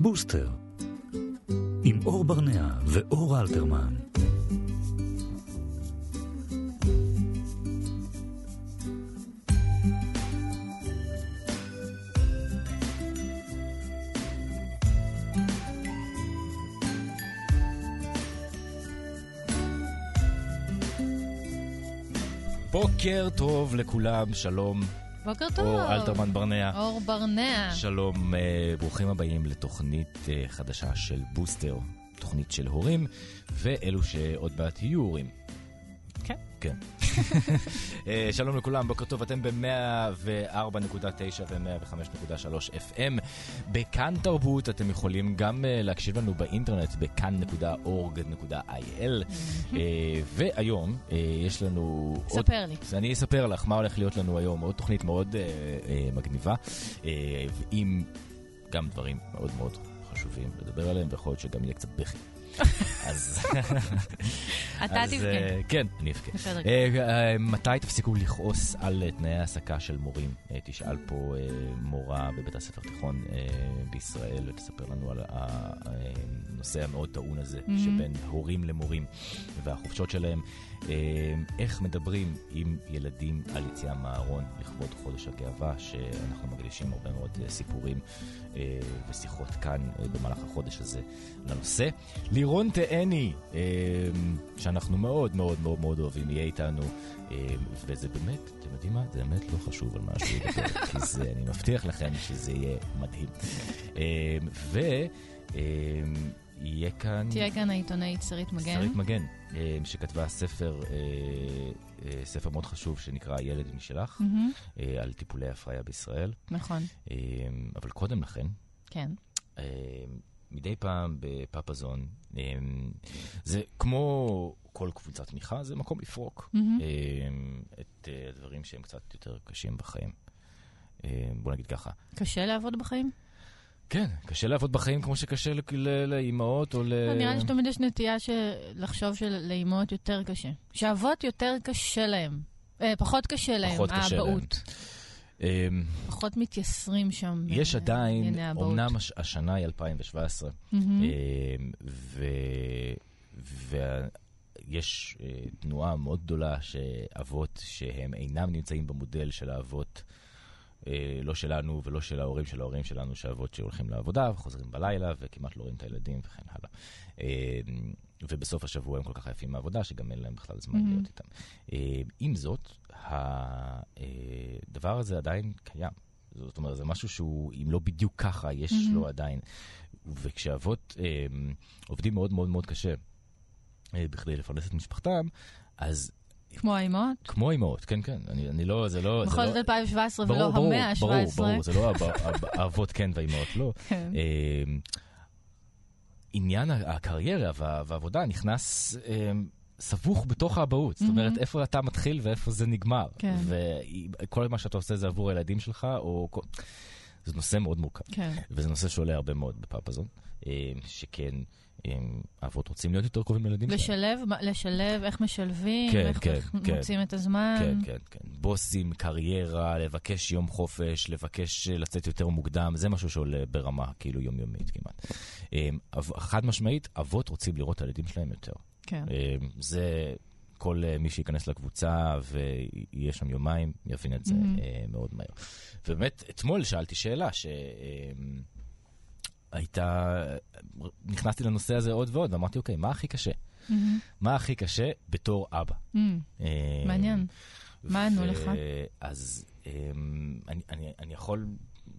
בוסטר, עם אור ברנע ואור אלתרמן. בוקר טוב לכולם, שלום. בוקר טוב. אור אלתרמן ברנע. אור ברנע. שלום, אה, ברוכים הבאים לתוכנית אה, חדשה של בוסטר, תוכנית של הורים, ואלו שעוד מעט יהיו הורים. כן. כן. אה, שלום לכולם, בוקר טוב, אתם ב-104.9 ו-105.3 FM. בכאן תרבות אתם יכולים גם אה, להקשיב לנו באינטרנט בכאן.org.il. אה, והיום יש לנו... עוד- ספר לי. אז אני אספר לך מה הולך להיות לנו היום, עוד תוכנית מאוד מגניבה, עם גם דברים מאוד מאוד חשובים לדבר עליהם, ויכול להיות שגם יהיה קצת בכי. אז... אתה תבכה. אה, כן, אני אבכה. אה, אה, מתי תפסיקו לכעוס על תנאי העסקה של מורים? תשאל פה מורה בבית הספר תיכון בישראל ותספר לנו על הנושא המאוד טעון הזה. שבין הורים למורים והחופשות שלהם. איך מדברים עם ילדים על יציאה מהארון לכבוד חודש הגאווה, שאנחנו מקדישים הרבה מאוד סיפורים ושיחות כאן במהלך החודש הזה לנושא. לירון תאני, אה, שאנחנו מאוד מאוד מאוד מאוד אוהבים, יהיה איתנו, אה, וזה באמת, אתם יודעים מה? זה באמת לא חשוב על מה שהוא ידבר, כי זה, אני מבטיח לכם שזה יהיה מדהים. אה, ו... יהיה כאן... תהיה כאן העיתונאית שרית מגן. שרית מגן, שכתבה ספר, אה, אה, ספר מאוד חשוב שנקרא ילד משלך. אה, על טיפולי הפריה בישראל. נכון, אבל קודם לכן, כן. מדי פעם בפאפזון, אה, זה כמו כל קבוצת תמיכה, זה מקום לפרוק. אה, את אה, הדברים שהם קצת יותר קשים בחיים. אה, בוא נגיד ככה. קשה לעבוד בחיים? כן, קשה לעבוד בחיים כמו שקשה לאימהות או ל... נראה לי שתמיד יש נטייה לחשוב שלאימהות יותר קשה. שאבות יותר קשה להם. אה, פחות קשה להם, פחות קשה להם. האבהות. אה, פחות מתייסרים שם. יש עדיין. אמנם הש- השנה היא 2017, מהמם. ויש אה, תנועה מאוד גדולה שאבות שהם אינם נמצאים במודל של האבות, אה, לא שלנו ולא של ההורים של ההורים שלנו, שאבות שהולכים לעבודה וחוזרים בלילה וכמעט לא רואים את הילדים וכן הלאה. אה, ובסוף השבוע הם כל כך עייפים מהעבודה, שגם אין להם בכלל זמן מהמם. להיות איתם. אה, עם זאת, הדבר הזה עדיין קיים. זאת אומרת, זה משהו שהוא, אם לא בדיוק ככה, יש מהמם. לו עדיין. וכשאבות אה, עובדים מאוד מאוד מאוד קשה אה, בכדי לפרנס את משפחתם, אז כמו האימהות? כמו אימהות, כן, כן, אני, אני לא, זה לא... בכל לא... זאת 2017 ברור, ולא ברור, המאה ה-17. ברור, ברור, זה לא האב- האב- האבות כן והאימהות לא. כן. אה, עניין הקריירה וה- והעבודה נכנס אה, סבוך בתוך האבהות. זאת אומרת, מהמם. איפה אתה מתחיל ואיפה זה נגמר. כן. וכל מה שאתה עושה זה עבור הילדים שלך, או... זה נושא מאוד מורכב. כן. וזה נושא שעולה הרבה מאוד בפאפזון, אה, שכן אבות רוצים להיות יותר קרובים לילדים שלהם. לשלב, לשלב, איך משלבים, כן, איך כן, איך כן. מוצאים את הזמן. כן, כן, כן. בוסים, קריירה, לבקש יום חופש, לבקש אה, לצאת יותר מוקדם, זה משהו שעולה ברמה כאילו יומיומית כמעט. אב- חד משמעית, אבות רוצים לראות את הילדים שלהם יותר. כן. אה, זה... כל אה, מי שייכנס לקבוצה ויהיה שם יומיים, יבין את זה מהמם. אה, מאוד מהר. ובאמת, אתמול שאלתי שאלה שהייתה, נכנסתי לנושא הזה עוד ועוד, ואמרתי, אוקיי, מה הכי קשה? מה הכי קשה בתור אבא? אה, מעניין. מה ענו לך? אז אמ, אני, אני, אני יכול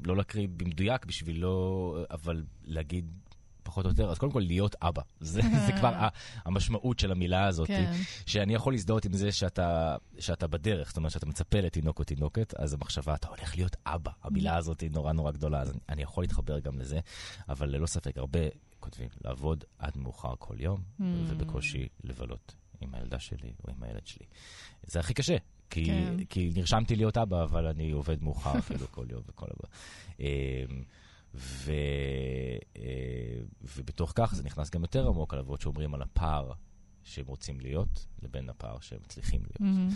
לא להקריא במדויק בשביל לא, אבל להגיד פחות או יותר, אז קודם כל להיות אבא. זה, זה כבר ה- המשמעות של המילה הזאת. כן. שאני יכול להזדהות עם זה שאתה, שאתה בדרך, זאת אומרת שאתה מצפה לתינוק או תינוקת, אז המחשבה, אתה הולך להיות אבא. המילה Mm-hmm. הזאת היא נורא נורא גדולה, אז אני, אני יכול להתחבר גם לזה, אבל ללא ספק, הרבה כותבים, לעבוד עד מאוחר כל יום, Mm. ובקושי לבלות עם הילדה שלי או עם הילד שלי. זה הכי קשה. כי, כן. כי נרשמתי להיות אבא, אבל אני עובד מאוחר אפילו כל יום וכל הבא. אמ, ו, אה, ובתוך כך זה נכנס גם יותר עמוק על אבות שאומרים על הפער שהם רוצים להיות, לבין הפער שהם מצליחים להיות. מהמם.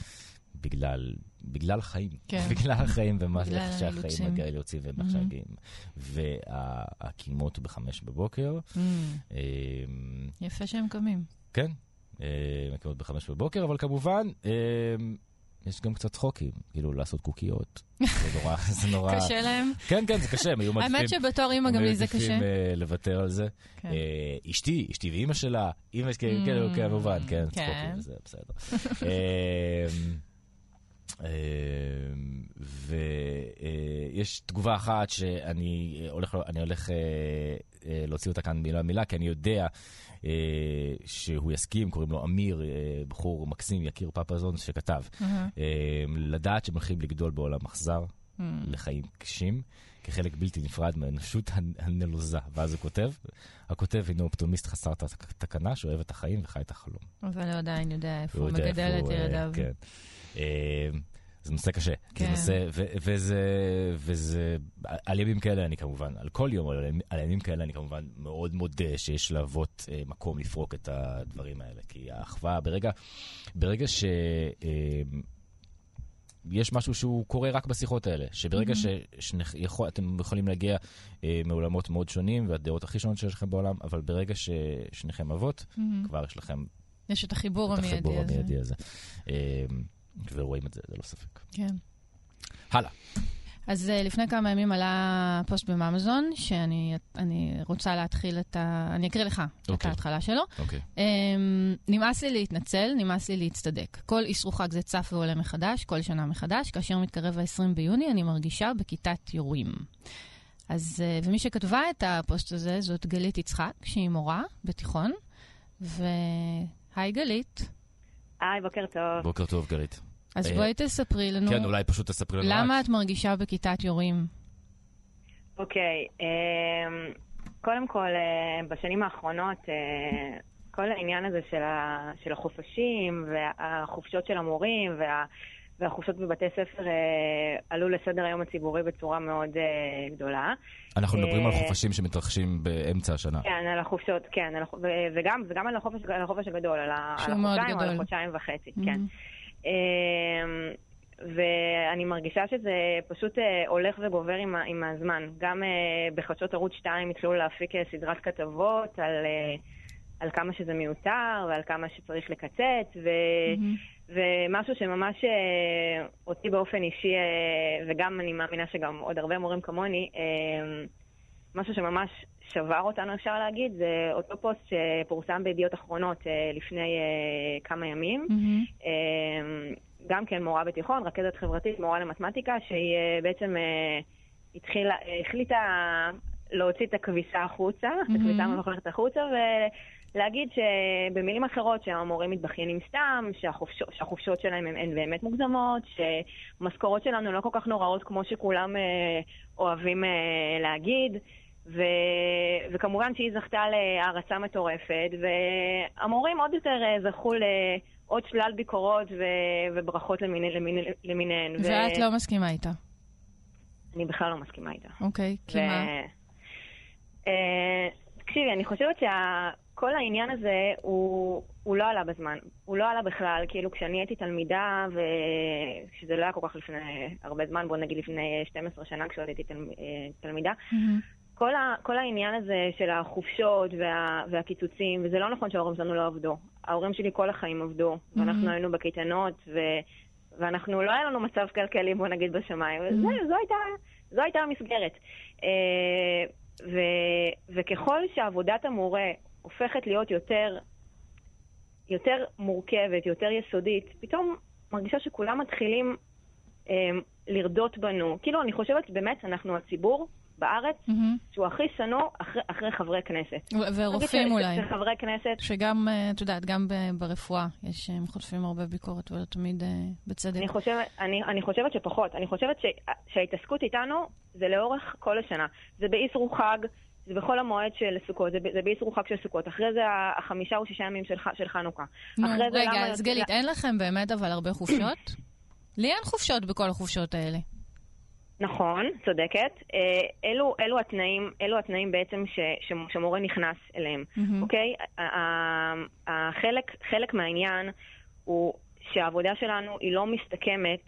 בגלל, בגלל החיים. כן. בגלל החיים ומה שהחיים. מגיעים יוצאים ואיך Mhm. שהגיעים. והקימות בחמש בבוקר. Mm, אמ, יפה שהם קמים. כן, אה, מקימות בחמש בבוקר, אבל כמובן, אה, יש גם קצת צחוקים, כאילו לעשות קוקיות. זה נורא, זה נורא... קשה להם? כן, כן, זה קשה, הם היו מעדיפים... האמת שבתור אימא גם לי זה קשה. הם היו מעדיפים אה, לוותר על זה. כן. אה, אשתי, אשתי ואימא שלה, אימא, כן, Mm, כן, כן, כמובן, כן, כן. צחוקים, זה בסדר. אה, ויש תגובה אחת שאני הולך, אני הולך אה, אה, להוציא אותה כאן מילה מילה, כי אני יודע אה, שהוא יסכים, קוראים לו אמיר, אה, בחור מקסים, יקיר פפזון, שכתב. אה, לדעת שהם הולכים לגדול בעולם אכזר. לחיים קשים, כחלק בלתי נפרד מהאנושות הנ- הנלוזה. ואז הוא כותב, הכותב הינו אופטימיסט חסר תקנה, שאוהב את החיים וחי את החלום. אבל הוא עדיין יודע איפה הוא מגדל את אה, ילדיו. זה נושא קשה. כן. זה נושא, ו- וזה, וזה, על ימים כאלה אני כמובן, על כל יום, על ימים- על ימים כאלה אני כמובן מאוד מודה שיש לאבות אה, מקום לפרוק את הדברים האלה. כי האחווה, ברגע, ברגע ש... אה, יש משהו שהוא קורה רק בשיחות האלה, שברגע שאתם יכולים להגיע אה, מעולמות מאוד שונים והדעות הכי שונות שיש לכם בעולם, אבל ברגע ששניכם אבות, מהמם. כבר יש לכם יש את החיבור המיידי הזה. הזה. אה, ורואים את זה, ללא ספק. כן. הלאה. אז אה, לפני כמה ימים עלה פוסט במאמאזון, שאני אני רוצה להתחיל את ה... אני אקריא לך את אוקיי. ההתחלה שלו. אוקיי. אמ, נמאס לי להתנצל, נמאס לי להצטדק. כל אסרו חג זה צף ועולה מחדש, כל שנה מחדש. כאשר מתקרב ה-20 ביוני, אני מרגישה בכיתת יורים. אז, אה, ומי שכתבה את הפוסט הזה זאת גלית יצחק, שהיא מורה בתיכון. והי גלית. היי, בוקר טוב. בוקר טוב, גלית. אז אה, בואי תספרי לנו, כן, אולי פשוט תספרי לנו למה רק. את מרגישה בכיתת יורים? אוקיי, אמ, קודם כל, אה, בשנים האחרונות, אה, כל העניין הזה של, ה, של החופשים והחופשות של המורים וה, והחופשות בבתי ספר אה, עלו לסדר היום הציבורי בצורה מאוד אה, גדולה. אנחנו מדברים על אה, חופשים שמתרחשים באמצע השנה. כן, על החופשות, כן, על, וגם, וגם על החופש, על החופש הגדול, על, על החודשיים או על. החודשיים וחצי, כן. מהמם. אמ, ואני מרגישה שזה פשוט אה, הולך וגובר עם, עם הזמן. גם אה, בחדשות ערוץ 2 התחילו להפיק אה, סדרת כתבות על, אה, על כמה שזה מיותר ועל כמה שצריך לקצץ, ו, מהמם. ומשהו שממש אה, אותי באופן אישי, אה, וגם אני מאמינה שגם עוד הרבה מורים כמוני, אה, משהו שממש שבר אותנו, אפשר להגיד, זה אותו פוסט שפורסם בידיעות אחרונות לפני כמה ימים. אה, גם כן מורה בתיכון, רכזת חברתית, מורה למתמטיקה, שהיא בעצם התחילה, החליטה להוציא את הכביסה החוצה, את מהמם. הכביסה המלוכלכת החוצה, ולהגיד שבמילים אחרות שהמורים מתבכיינים סתם, שהחופשות, שהחופשות שלהם הן, הן באמת מוגזמות, שמשכורות שלנו לא כל כך נוראות כמו שכולם אה, אוהבים אה, להגיד. ו... וכמובן שהיא זכתה להערצה מטורפת, והמורים עוד יותר אה, זכו לעוד שלל ביקורות ו... וברכות למיני... למיני... למיניהן. ואת לא מסכימה איתה. אני בכלל לא מסכימה איתה. אוקיי, כי מה? אה, תקשיבי, אני חושבת שכל העניין הזה הוא, הוא לא עלה בזמן. הוא לא עלה בכלל. כאילו, כשאני הייתי תלמידה, ושזה לא היה כל כך לפני הרבה זמן, בוא נגיד לפני 12 שנה, כשעוד הייתי תל... אה, תלמידה, מהמם. כל, ה, כל העניין הזה של החופשות וה, והקיצוצים, וזה לא נכון שההורים שלנו לא עבדו. ההורים שלי כל החיים עבדו, ואנחנו Mhm. היינו בקייטנות, ו, ואנחנו, לא היה לנו מצב כלכלי, בוא נגיד, בשמיים. Mhm. וזה, זו, הייתה, זו הייתה המסגרת. אה, ו, וככל שעבודת המורה הופכת להיות יותר, יותר מורכבת, יותר יסודית, פתאום מרגישה שכולם מתחילים אה, לרדות בנו. כאילו, אני חושבת, באמת, אנחנו הציבור בארץ מהמם. שהוא הכי שנוא אחרי, אחרי חברי כנסת. ו- ורופאים ש- אולי. שחברי כנסת, שגם, אה, את יודעת, גם ברפואה יש, הם חוטפים הרבה ביקורת, ולא תמיד אה, בצדק. אני חושבת, אני, אני חושבת שפחות. אני חושבת ש, שההתעסקות איתנו זה לאורך כל השנה. זה באיסרו חג, זה בחול המועד של סוכות, זה, זה באיסרו חג של סוכות. אחרי זה החמישה או שישה ימים של, של חנוכה. נו, אחרי זה רגע, אז גלית, אין לכם באמת אבל הרבה חופשות? לי אין חופשות בכל החופשות האלה. נכון, צודקת. אה, אלו, אלו, התנאים, אלו התנאים בעצם ש, ש, שמורה נכנס אליהם. אוקיי? החלק, חלק מהעניין הוא שהעבודה שלנו היא לא מסתכמת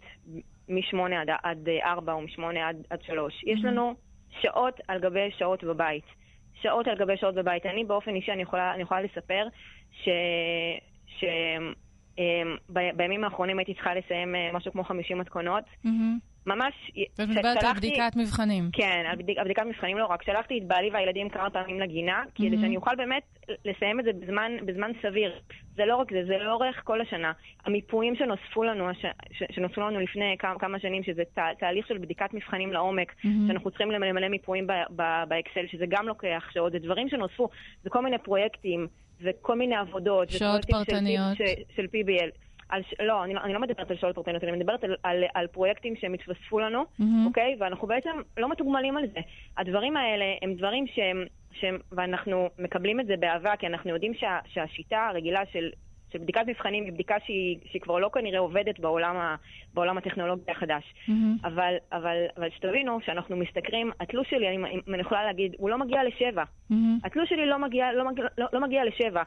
משמונה עד, עד ארבע או משמונה עד, עד שלוש. Mm-hmm. יש לנו שעות על גבי שעות בבית. שעות על גבי שעות בבית. אני באופן אישי, אני יכולה, אני יכולה לספר ש... ש... אמ, בימים האחרונים הייתי צריכה לסיים אה, משהו כמו 50 מתכונות. Mm-hmm. ממש... ואת מדברת על בדיקת מבחנים. כן, על בדיק, בדיקת מבחנים לא רק. שלחתי את בעלי והילדים כמה פעמים לגינה, mm-hmm. כדי שאני אוכל באמת לסיים את זה בזמן, בזמן סביר. זה לא רק זה, זה לאורך כל השנה. המיפויים שנוספו לנו, הש... שנוספו לנו לפני כמה, כמה שנים, שזה תה, תהליך של בדיקת מבחנים לעומק, mm-hmm. שאנחנו צריכים למלא מיפויים באקסל, שזה גם לוקח שעות, זה דברים שנוספו, זה כל מיני פרויקטים. וכל מיני עבודות. שעות פרטניות. של, של PBL. על, לא, אני, לא, אני לא מדברת על שעות פרטניות, אני מדברת על, על, על פרויקטים שהם התווספו לנו, mm-hmm. אוקיי? ואנחנו בעצם לא מתוגמלים על זה. הדברים האלה הם דברים שהם, שהם, ואנחנו מקבלים את זה באהבה, כי אנחנו יודעים שה, שהשיטה הרגילה של של בדיקת מבחנים היא בדיקה שהיא, שהיא כבר לא כנראה עובדת בעולם, ה, בעולם הטכנולוגי החדש. Mm-hmm. אבל, אבל, אבל שתבינו, שאנחנו מסתכלים, התלוש שלי, אני, אני יכולה להגיד, הוא לא מגיע לשבע. Mm-hmm. התלוש שלי לא מגיע, לא מגיע, לא, לא מגיע לשבע.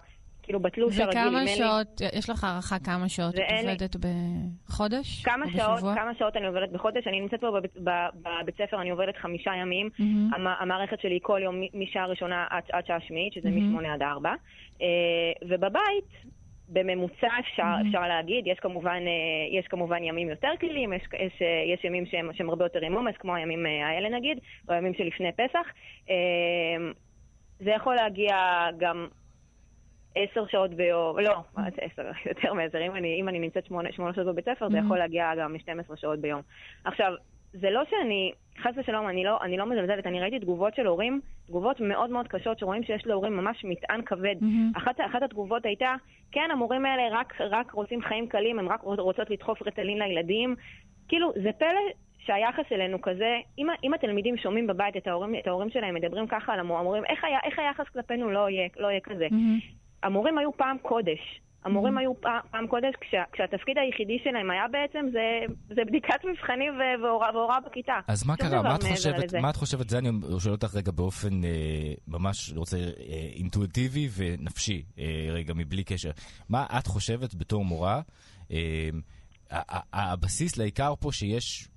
כאילו בתלוש הרגיל. וכמה שעות. יש לך הערכה כמה שעות את עובדת בחודש? כמה שעות, כמה שעות אני עובדת בחודש? אני נמצאת פה בבית, בבית ספר, אני עובדת חמישה ימים. Mm-hmm. המערכת שלי כל יום משעה ראשונה עד, עד שעה שמיעית, שזה mm-hmm. משמונה עד ארבע. Uh, ובבית, בממוצע אפשר, mm-hmm. אפשר להגיד, יש כמובן, אה, יש כמובן ימים יותר קלילים, יש, יש, אה, יש ימים שהם, שהם הרבה יותר עם עומס, כמו הימים אה, האלה נגיד, או הימים שלפני פסח. זה יכול להגיע גם עשר שעות ביום, לא, עשר, יותר מעשר, אם אני, אם אני נמצאת שמונה, שמונה שעות בבית ספר, mm-hmm. זה יכול להגיע גם מ-12 שעות ביום. עכשיו, זה לא שאני, חס ושלום, אני לא, אני לא מזלזלת, אני ראיתי תגובות של הורים, תגובות מאוד מאוד קשות, שרואים שיש להורים ממש מטען כבד. Mm-hmm. אחת, אחת התגובות הייתה, כן, המורים האלה רק, רק רוצים חיים קלים, הם רק רוצות לדחוף רטלין לילדים. כאילו, זה פלא שהיחס אלינו כזה, אם, אם התלמידים שומעים בבית את ההורים, את ההורים שלהם מדברים ככה על המורים, איך, איך היחס כלפינו לא יהיה, לא יהיה כזה? Mm-hmm. המורים היו פעם קודש. המורים mm-hmm. היו פעם, פעם קודש, כשה, כשהתפקיד היחידי שלהם היה בעצם, זה, זה בדיקת מבחנים והוראה בכיתה. אז מה קרה? מה את, חושבת, מה את חושבת, זה אני שואל אותך רגע באופן אה, ממש, רוצה, אה, אינטואיטיבי ונפשי, אה, רגע, מבלי קשר. מה את חושבת בתור מורה, אה, הבסיס לעיקר פה שיש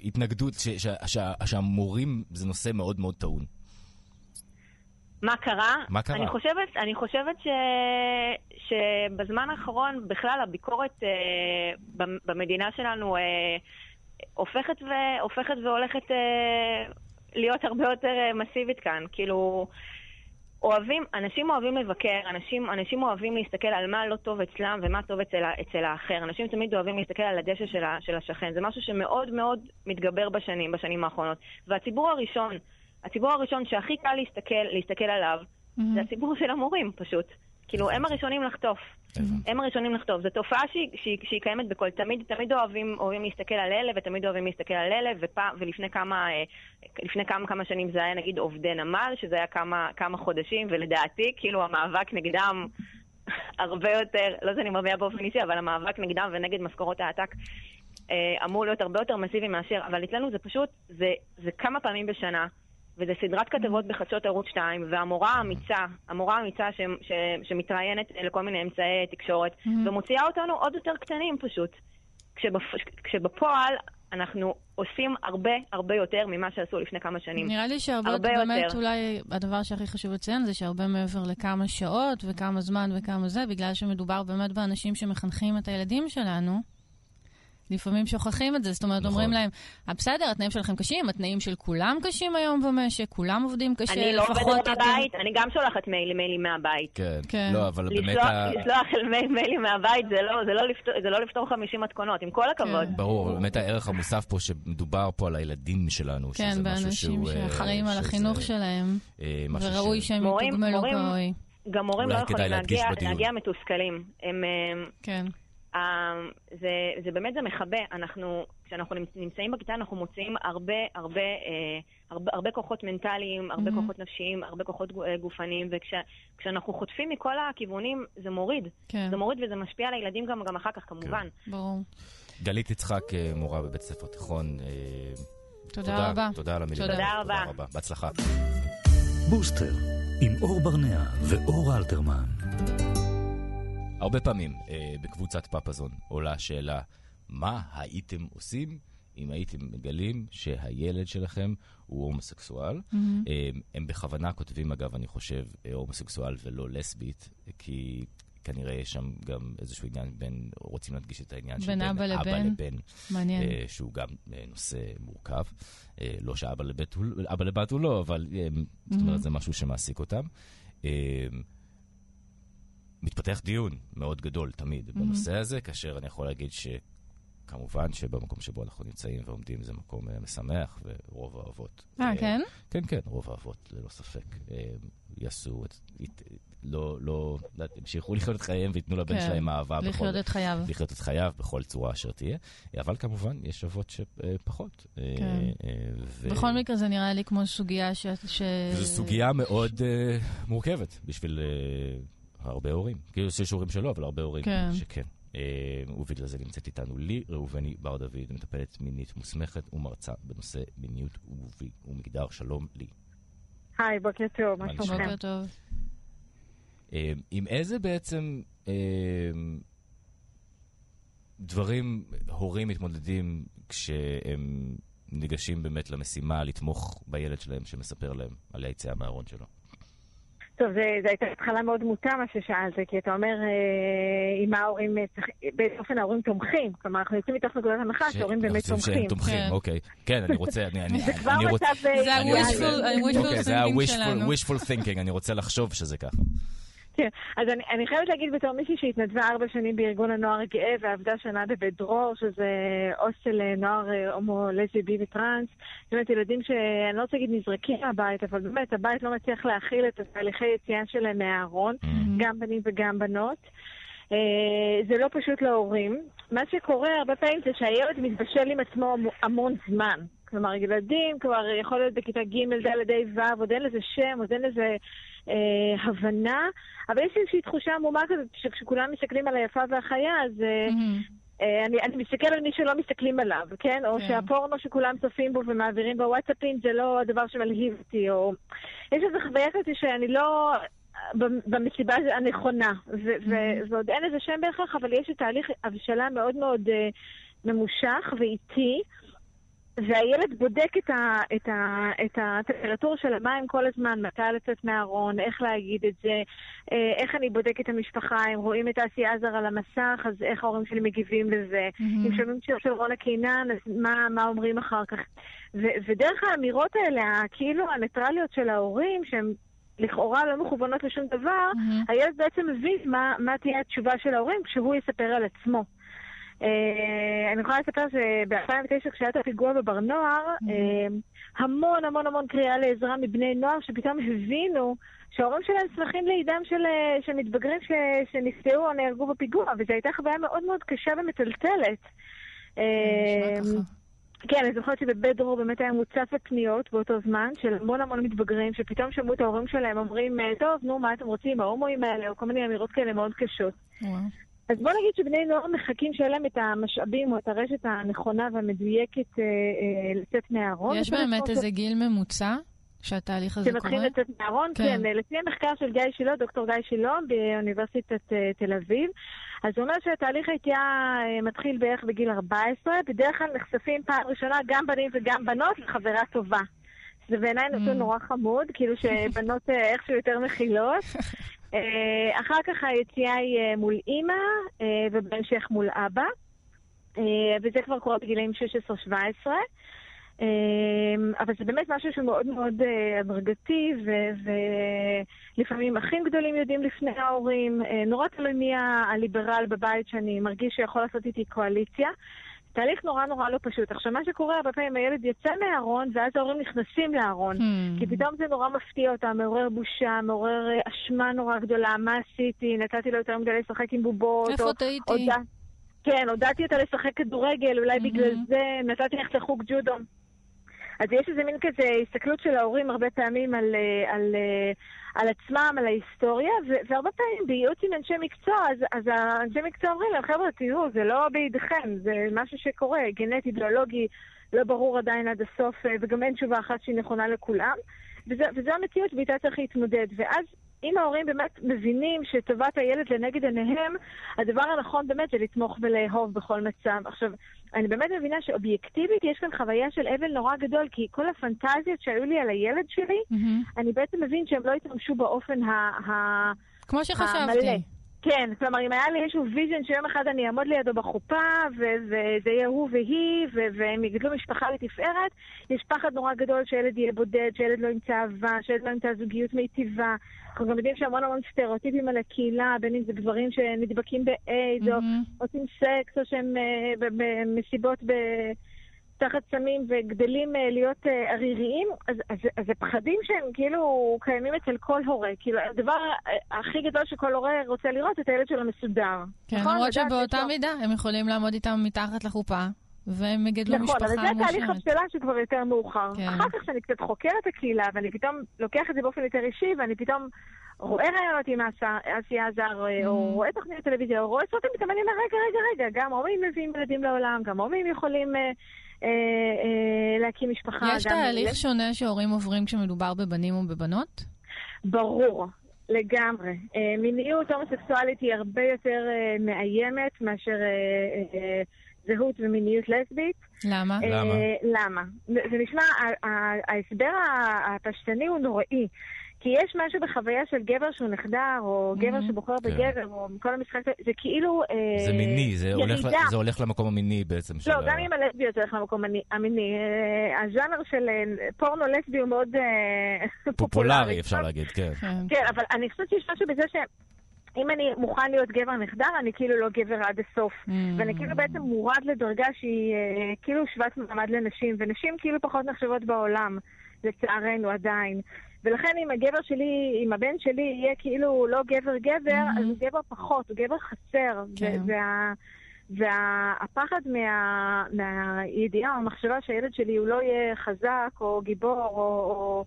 התנגדות, ש, ש, ש, שהמורים זה נושא מאוד מאוד טעון. מה קרה? מה קרה? אני חושבת, אני חושבת ש, שבזמן האחרון בכלל הביקורת אה, במדינה שלנו אה, הופכת, ו, הופכת והולכת אה, להיות הרבה יותר אה, מסיבית כאן. כאילו, אוהבים, אנשים אוהבים לבקר, אנשים, אנשים אוהבים להסתכל על מה לא טוב אצלם ומה טוב אצל, אצל האחר. אנשים תמיד אוהבים להסתכל על הדשא של, של השכן. זה משהו שמאוד מאוד מתגבר בשנים, בשנים האחרונות. והציבור הראשון... הציבור הראשון שהכי קל להסתכל, להסתכל עליו, mm-hmm. זה הציבור של המורים פשוט. כאילו, הם הראשונים לחטוף. הם הראשונים לחטוף. זו תופעה שהיא, שהיא, שהיא קיימת בכל... תמיד, תמיד אוהבים, אוהבים להסתכל על אלה, ותמיד אוהבים להסתכל על אלה, ופע, ולפני כמה, אה, לפני כמה, כמה שנים זה היה נגיד עובדי נמל, שזה היה כמה, כמה חודשים, ולדעתי, כאילו, המאבק נגדם הרבה יותר, לא שאני מביאה באופן אישי, אבל המאבק נגדם ונגד משכורות העתק אה, אמור להיות הרבה יותר מסיבי מאשר, אבל אצלנו זה פשוט, זה, זה כמה פעמים בשנה. וזה סדרת כתבות בחדשות ערוץ 2, והמורה האמיצה, המורה האמיצה ש, ש, שמתראיינת לכל מיני אמצעי תקשורת, mm-hmm. ומוציאה אותנו עוד יותר קטנים פשוט. כשבפ, כשבפועל אנחנו עושים הרבה הרבה יותר ממה שעשו לפני כמה שנים. נראה לי שהרבה באמת, יותר. אולי הדבר שהכי חשוב לציין זה שהרבה מעבר לכמה שעות וכמה זמן וכמה זה, בגלל שמדובר באמת באנשים שמחנכים את הילדים שלנו. לפעמים שוכחים את זה, זאת אומרת, נכון. אומרים להם, אה, בסדר, התנאים שלכם קשים, התנאים של כולם קשים היום במשק, כולם עובדים קשה, אני לא עובדת מהבית, אני גם שולחת מיילים, מיילים מהבית. כן, כן. לא, אבל לשלוח, באמת... ה... לשלוח מייל, מיילים מהבית זה לא, זה, לא לפתור, זה לא לפתור 50 מתכונות, עם כל הכבוד. כן. ברור, באמת הערך המוסף פה, שמדובר פה על הילדים שלנו, כן, שזה משהו שהוא... כן, באנשים שאחראים על החינוך שלהם, אה, וראוי שהם יתוגמלו כראוי. גם מורים לא יכולים להגיע מתוסכלים. הם... כן. אמ, זה, זה באמת, זה מכבה. אנחנו, כשאנחנו נמצאים בכיתה, אנחנו מוציאים הרבה, הרבה, אה, הרבה, הרבה כוחות מנטליים, הרבה mm-hmm. כוחות נפשיים, הרבה כוחות אה, גופניים, וכשאנחנו וכש, חוטפים מכל הכיוונים, זה מוריד. כן. זה מוריד וזה משפיע על הילדים גם, גם אחר כך, כמובן. כן. ברור. גלית יצחק, אה, מורה בבית ספר תיכון. תודה, תודה רבה. תודה על המילים. תודה, תודה רבה. רבה. בהצלחה. בוסטר, עם אור ברנע ואור אלתרמן. הרבה פעמים אה, בקבוצת פפזון עולה השאלה, מה הייתם עושים אם הייתם מגלים שהילד שלכם הוא הומוסקסואל? Mm-hmm. אה, הם בכוונה כותבים, אגב, אני חושב, אה, הומוסקסואל ולא לסבית, כי כנראה יש שם גם איזשהו עניין בין, רוצים להדגיש את העניין של בין אבא לבן, לבן מעניין. אה, שהוא גם אה, נושא מורכב. אה, לא שאבא לבת הוא, לבת הוא לא, אבל אה, mm-hmm. זאת אומרת, זה משהו שמעסיק אותם. אה, מתפתח דיון מאוד גדול תמיד mm-hmm. בנושא הזה, כאשר אני יכול להגיד שכמובן שבמקום שבו אנחנו נמצאים ועומדים זה מקום uh, משמח, ורוב האבות... אה, uh, כן? כן, כן, רוב האבות, ללא ספק, uh, יעשו את... את לא, לא, ימשיכו לחיות את חייהם וייתנו לבן כן, שלהם אהבה. לחיות בכל, את חייו. לחיות את חייו בכל צורה אשר תהיה. אבל כמובן, יש אבות שפחות. כן. ו... בכל מקרה, זה נראה לי כמו סוגיה ש... ש... זו סוגיה מאוד uh, מורכבת בשביל... Uh, הרבה הורים. כאילו יש הורים שלא, אבל הרבה הורים כן. שכן. אה, ובגלל זה נמצאת איתנו לי ראובני בר דוד, מטפלת מינית מוסמכת ומרצה בנושא מיניות ומגדר. שלום לי. היי, בוקר טוב, מה שלומכם? בוקר טוב. אה, עם איזה בעצם אה, דברים הורים מתמודדים כשהם ניגשים באמת למשימה לתמוך בילד שלהם שמספר להם על היציאה מהארון שלו? טוב, זו הייתה התחלה מאוד מוטה מה ששאלת, כי אתה אומר, אה, אם ההורים, באופן ההורים תומכים. כלומר, אנחנו יוצאים מתוך נקודת הנחה שההורים באמת תומכים. שהם תומכים, כן. אוקיי. כן, אני רוצה... זה כבר מצב... זה ה-wishful thinking, אני רוצה לחשוב שזה ככה. כן, אז אני, אני חייבת להגיד בתור מישהי שהתנדבה ארבע שנים בארגון הנוער הגאה ועבדה שנה בבית דרור, שזה הוסטל נוער אה, הומו, לסבי, בי וטראנס, זאת אומרת, ילדים שאני לא רוצה להגיד נזרקים מהבית, אבל באמת, הבית לא מצליח להכיל את התהליכי יציאה שלהם מהארון, mm-hmm. גם בנים וגם בנות. Uh, זה לא פשוט להורים. מה שקורה הרבה פעמים זה שהילד מתבשל עם עצמו המון זמן. כלומר, ילדים כבר יכול להיות בכיתה ג', ד', ה', ו', עוד אין לזה שם, עוד אין לזה אה, הבנה, אבל יש איזושהי תחושה עמומה כזאת, שכשכולם מסתכלים על היפה והחיה, אז... אה, mm-hmm. אני, אני מסתכל על מי שלא מסתכלים עליו, כן? או כן. שהפורנו שכולם צופים בו ומעבירים בוואטסאפים זה לא הדבר שמלהיב אותי, או... יש איזו חוויה כזאת שאני לא... במסיבה הנכונה, ו- mm-hmm. ועוד אין לזה שם בהכרח, אבל יש תהליך הבשלה מאוד מאוד uh, ממושך ואיטי. והילד בודק את, ה, את, ה, את הטמפרטורה של המים כל הזמן, מתי לצאת מהארון, איך להגיד את זה, אה, איך אני בודק את המשפחה, אם רואים את האסי עזר על המסך, אז איך ההורים שלי מגיבים לזה. Mm-hmm. אם שומעים שיר של רונה קינן, אז מה, מה אומרים אחר כך. ו, ודרך האמירות האלה, כאילו הניטרליות של ההורים, שהן לכאורה לא מכוונות לשום דבר, mm-hmm. הילד בעצם מבין מה, מה תהיה התשובה של ההורים כשהוא יספר על עצמו. אה, אני יכולה לספר שב-2009 כשהיה את הפיגוע בבר נוער. אה, המון המון המון קריאה לעזרה מבני נוער שפתאום הבינו שההורים שלהם שמחים לעידם של, אה, של מתבגרים ש, שנפצעו או נהרגו בפיגוע, וזו הייתה חוויה מאוד מאוד קשה ומטלטלת. כן, אני זוכרת שבבית דרור באמת היה מוצף בפניות באותו זמן של המון המון מתבגרים שפתאום שמעו את ההורים שלהם אומרים, טוב, נו, מה אתם רוצים, ההומואים האלה, או כל מיני אמירות כאלה מאוד קשות. אז בוא נגיד שבני נוער מחכים שיהיה להם את המשאבים או את הרשת הנכונה והמדויקת אה, אה, לצאת מהארון. יש באמת איזה גיל ממוצע? שהתהליך הזה קורה? שמתחיל לצאת מהארון, כן. כן. לפי המחקר של גיא שילה, דוקטור גיא שילה באוניברסיטת uh, תל אביב, אז הוא אומר שהתהליך היציאה uh, מתחיל בערך בגיל 14, בדרך כלל נחשפים פעם ראשונה גם בנים וגם בנות לחברה טובה. זה בעיניי נתון mm. נורא חמוד, כאילו שבנות איכשהו יותר מכילות. אה, אחר כך היציאה היא אה, מול אימא, אה, ובהמשך מול אבא. וזה כבר קורה בגילאים 16-17. אבל זה באמת משהו שהוא מאוד מאוד הדרגתי, ולפעמים אחים גדולים יודעים לפני ההורים. נורא תלוי מי הליברל בבית שאני מרגיש שיכול לעשות איתי קואליציה. תהליך נורא נורא לא פשוט. עכשיו, מה שקורה הרבה פעמים, הילד יצא מהארון, ואז ההורים נכנסים לארון. Hmm. כי פתאום זה נורא מפתיע אותם, מעורר בושה, מעורר אה, אשמה נורא גדולה, מה עשיתי, נתתי לו יותר מדי לשחק עם בובות. איפה טעיתי? הודע... כן, הודעתי אותה לשחק כדורגל, אולי mm-hmm. בגלל זה נתתי לך לחוג ג'ודו. אז יש איזה מין כזה הסתכלות של ההורים הרבה פעמים על, אה, על, אה, על עצמם, על ההיסטוריה, והרבה פעמים בייעוץ עם אנשי מקצוע, אז, אז האנשי מקצוע אומרים להם, חבר'ה, תראו, זה לא בידיכם, זה משהו שקורה, גנטי, ביולוגי, לא ברור עדיין עד הסוף, אה, וגם אין תשובה אחת שהיא נכונה לכולם. וזו, וזו המציאות ואיתה צריך להתמודד. ואז אם ההורים באמת מבינים שטובת הילד לנגד עיניהם, הדבר הנכון באמת זה לתמוך ולאהוב בכל מצב. עכשיו, אני באמת מבינה שאובייקטיבית יש כאן חוויה של אבל נורא גדול, כי כל הפנטזיות שהיו לי על הילד שלי, אהמ. אני בעצם מבין שהם לא התממשו באופן ה... ה... כמו שחשבתי. המלא. כן, כלומר, אם היה לי איזשהו vision שיום אחד אני אעמוד לידו בחופה, וזה יהיה הוא והיא, והם יגדלו משפחה לתפארת, יש פחד נורא גדול שילד יהיה בודד, שילד לא ימצא אהבה, שילד לא ימצא זוגיות מיטיבה. אנחנו גם יודעים שהמון המון סטריאוטיפים על הקהילה, בין אם זה גברים שנדבקים באיידס, mm-hmm. או עושים סקס, או שהם במסיבות ב... תחת סמים וגדלים uh, להיות uh, עריריים, אז, אז, אז זה פחדים שהם כאילו קיימים אצל כל הורה. כאילו, הדבר הכי גדול שכל הורה רוצה לראות, את הילד שלו מסודר. כן, נכון? למרות שבאותה מידה הם יכולים לעמוד איתם מתחת לחופה. והם יגדלו נכון, משפחה מושלמת. נכון, אבל זה תהליך הבשלה שכבר יותר מאוחר. כן. אחר כך שאני קצת חוקרת את הקהילה, ואני פתאום לוקח את זה באופן יותר אישי, ואני פתאום רואה רעיונות עם אסי עזר, mm. או רואה תוכניות טלוויזיה, או רואה סרטים, פתאום אני אומר, רגע, רגע, רגע, גם הורים מביאים ילדים לעולם, גם הורים יכולים... אה, אה, אה, להקים משפחה. יש תהליך שונה שהורים עוברים כשמדובר בבנים ובבנות? ברור. לגמרי. אה, מיניות הומוסקסואלית היא הרבה יותר מאיימת מאשר זהות ומיניות לסבית. למה? למה? למה? זה נשמע, ההסבר הפשטני הוא נוראי. כי יש משהו בחוויה של גבר שהוא נחדר, או גבר mm-hmm. שבוחר כן. בגבר, או כל המשחק, זה כאילו אה, זה מיני, זה הולך, זה הולך למקום המיני בעצם. לא, גם עם הלסביות זה הולך למקום המיני. אה, הז'אנר של אה, פורנו לסבי הוא מאוד פופולרי. אפשר להגיד, כן. כן. כן, אבל אני חושבת שיש משהו בזה ש... אם אני מוכן להיות גבר נחדר, אני כאילו לא גבר עד הסוף. Mm. ואני כאילו בעצם מורד לדרגה שהיא אה, כאילו שוות מעמד לנשים, ונשים כאילו פחות נחשבות בעולם, לצערנו עדיין. ולכן אם הגבר שלי, אם הבן שלי יהיה כאילו לא גבר-גבר, mm-hmm. אז הוא גבר פחות, הוא גבר חסר. כן. וה... והפחד מה, מהידיעה או המחשבה שהילד שלי הוא לא יהיה חזק או גיבור, או, או,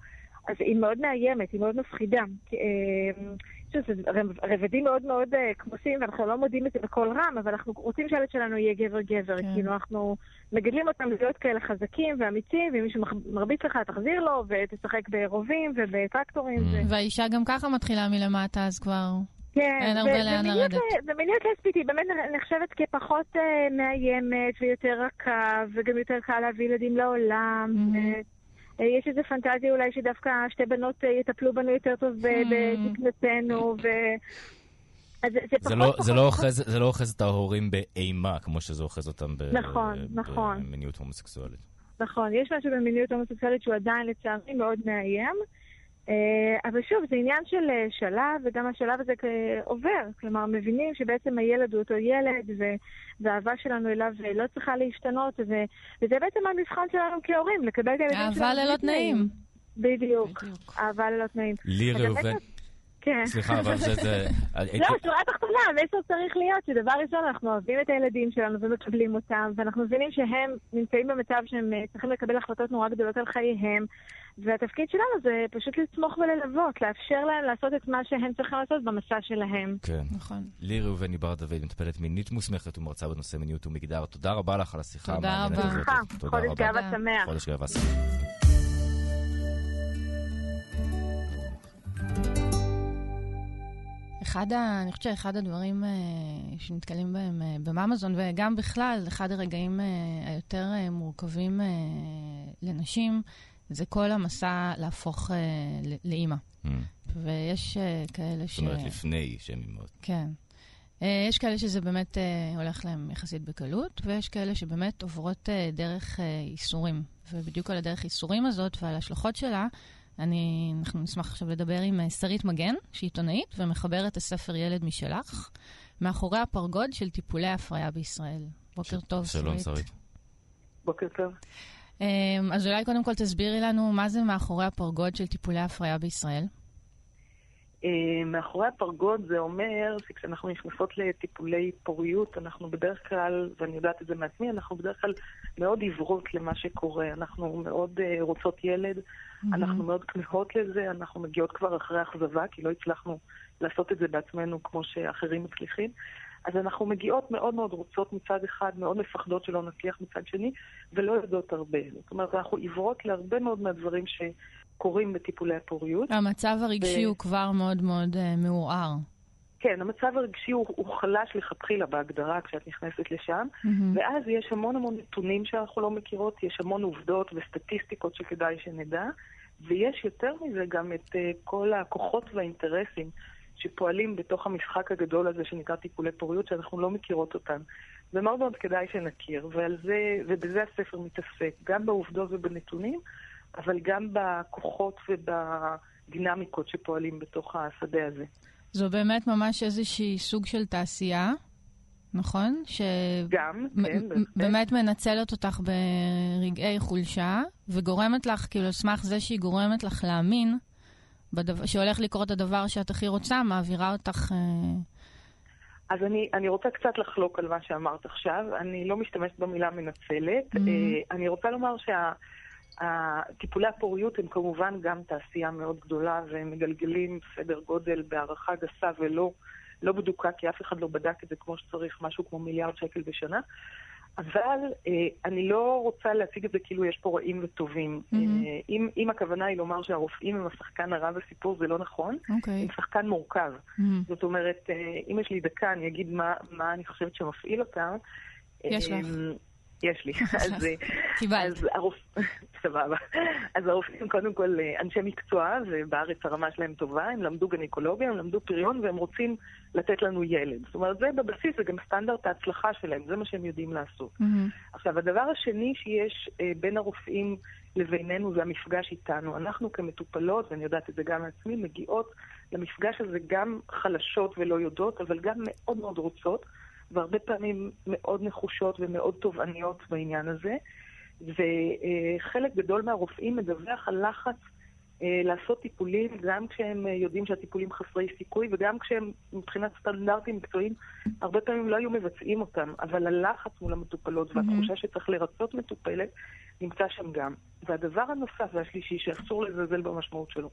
אז היא מאוד מאיימת, היא מאוד מפחידה. אה, שזה רבדים מאוד מאוד אה, כמוסים, ואנחנו לא מודים את זה בקול רם, אבל אנחנו רוצים שהילד שלנו יהיה גבר-גבר. כן. כאילו, אנחנו מגדלים אותם להיות כאלה חזקים ואמיצים, ואם מישהו מרביץ לך, תחזיר לו, ותשחק ברובים ובטרקטורים. Mm. ו... והאישה גם ככה מתחילה מלמטה, אז כבר... כן, אין הרבה לאן לרדת. ומיניות לסבית היא באמת נחשבת כפחות uh, מאיימת ויותר רכה, וגם יותר קל להביא ילדים לעולם. Mm-hmm. אה, יש איזו פנטזיה אולי שדווקא שתי בנות אה, יטפלו בנו יותר טוב בזקנתנו, hmm. ו... אז זה, זה, לא, זה, לא אוחז, זה לא אוחז את ההורים באימה, כמו שזה אוחז אותם ב, נכון, נכון. במיניות הומוסקסואלית. נכון, יש משהו במיניות הומוסקסואלית שהוא עדיין לצערי מאוד מאיים. אה, אבל שוב, זה עניין של אה, שלב, וגם השלב הזה עובר. כלומר, מבינים שבעצם הילד הוא אותו ילד, והאהבה שלנו אליו אה, לא צריכה להשתנות, וזה בעצם המבחן שלנו כהורים, לקבל את הילדים שלנו. אהבה ללא תנאים. בדיוק, אהבה ללא תנאים. לי ראובן. כן. סליחה, אבל זה... זה... לא, שורה תחתונה, המסר צריך להיות שדבר ראשון, אנחנו אוהבים את הילדים שלנו ומקבלים אותם, ואנחנו מבינים שהם נמצאים במצב שהם צריכים לקבל החלטות נורא גדולות על חייהם, והתפקיד שלנו זה פשוט לתמוך וללוות, לאפשר להם לעשות את מה שהם צריכים לעשות במסע שלהם. כן. נכון. לי ראובני בר דוד, מטפלת מינית מוסמכת ומרצה בנושא מיניות ומגדר. תודה רבה לך על השיחה תודה רבה. חודש גאווה שמח. חודש גאווה שמח. אחד ה... אני חושבת שאחד הדברים אה, שנתקלים בהם אה, בממזון, וגם בכלל, אחד הרגעים אה, היותר אה, מורכבים אה, לנשים, זה כל המסע להפוך uh, לאימא. Mm. ויש uh, כאלה ש... זאת אומרת, לפני שהן אימהות. כן. Uh, יש כאלה שזה באמת uh, הולך להם יחסית בקלות, ויש כאלה שבאמת עוברות uh, דרך uh, איסורים. ובדיוק על הדרך איסורים הזאת ועל ההשלכות שלה, אני, אנחנו נשמח עכשיו לדבר עם uh, שרית מגן, שהיא עיתונאית ומחברת הספר ילד משלך, מאחורי הפרגוד של טיפולי הפריה בישראל. בוקר ש... טוב, שרית. שלום, שרית. בוקר טוב. אמ, אז אולי קודם כל תסבירי לנו מה זה מאחורי הפרגוד של טיפולי הפריה בישראל. אמ, מאחורי הפרגוד זה אומר שכשאנחנו נכנסות לטיפולי פוריות, אנחנו בדרך כלל, ואני יודעת את זה מעצמי, אנחנו בדרך כלל מאוד עיוורות למה שקורה. אנחנו מאוד uh, רוצות ילד, mm-hmm. אנחנו מאוד כמהות לזה, אנחנו מגיעות כבר אחרי אכזבה, כי לא הצלחנו לעשות את זה בעצמנו כמו שאחרים מצליחים. אז אנחנו מגיעות מאוד מאוד רוצות מצד אחד, מאוד מפחדות שלא נצליח מצד שני, ולא יודעות הרבה. זאת אומרת, אנחנו עיוורות להרבה מאוד מהדברים ש... קורים בטיפולי הפוריות. המצב הרגשי ו... הוא כבר מאוד מאוד uh, מעורער. כן, המצב הרגשי הוא, הוא חלש לכתחילה בהגדרה כשאת נכנסת לשם, mm-hmm. ואז יש המון המון נתונים שאנחנו לא מכירות, יש המון עובדות וסטטיסטיקות שכדאי שנדע, ויש יותר מזה גם את uh, כל הכוחות והאינטרסים שפועלים בתוך המשחק הגדול הזה שנקרא טיפולי פוריות, שאנחנו לא מכירות אותם. ומאוד מאוד כדאי שנכיר, ועל זה, ובזה הספר מתעסק, גם בעובדות ובנתונים, אבל גם בכוחות ובדינמיקות שפועלים בתוך השדה הזה. זו באמת ממש איזושהי סוג של תעשייה, נכון? ש... גם, כן, באמת מנצלת אותך ברגעי חולשה, וגורמת לך, כאילו, על סמך זה שהיא גורמת לך להאמין, בדבר, שהולך לקרות הדבר שאת הכי רוצה, מעבירה אותך... אה... אז אני, אני רוצה קצת לחלוק על מה שאמרת עכשיו. אני לא משתמשת במילה מנצלת. Mm-hmm. אה, אני רוצה לומר שה... טיפולי הפוריות הם כמובן גם תעשייה מאוד גדולה, והם מגלגלים סדר גודל בהערכה גסה ולא לא בדוקה, כי אף אחד לא בדק את זה כמו שצריך, משהו כמו מיליארד שקל בשנה. אבל אה, אני לא רוצה להציג את זה כאילו יש פה רעים וטובים. Mm-hmm. אה, אם, אם הכוונה היא לומר שהרופאים הם השחקן הרע בסיפור, זה לא נכון. Okay. אוקיי. הם שחקן מורכב. Mm-hmm. זאת אומרת, אה, אם יש לי דקה, אני אגיד מה, מה אני חושבת שמפעיל אותם. יש לך. אה, יש לי. אז, קיבלת. אז הרופ... סבבה. אז הרופאים קודם כל אה, אנשי מקצוע, ובארץ הרמה שלהם טובה, הם למדו גניקולוגיה, הם למדו פריון, והם רוצים לתת לנו ילד. זאת אומרת, זה בבסיס, זה גם סטנדרט ההצלחה שלהם, זה מה שהם יודעים לעשות. Mm-hmm. עכשיו, הדבר השני שיש אה, בין הרופאים לבינינו זה המפגש איתנו. אנחנו כמטופלות, ואני יודעת את זה גם מעצמי, מגיעות למפגש הזה גם חלשות ולא יודעות, אבל גם מאוד מאוד רוצות. והרבה פעמים מאוד נחושות ומאוד תובעניות בעניין הזה. וחלק גדול מהרופאים מדווח על לחץ אה, לעשות טיפולים, גם כשהם אה, יודעים שהטיפולים חסרי סיכוי, וגם כשהם מבחינת סטנדרטים מקצועיים, הרבה פעמים לא היו מבצעים אותם, אבל הלחץ מול המטופלות והתחושה שצריך לרצות מטופלת, נמצא שם גם. והדבר הנוסף והשלישי, שאסור לזלזל במשמעות שלו,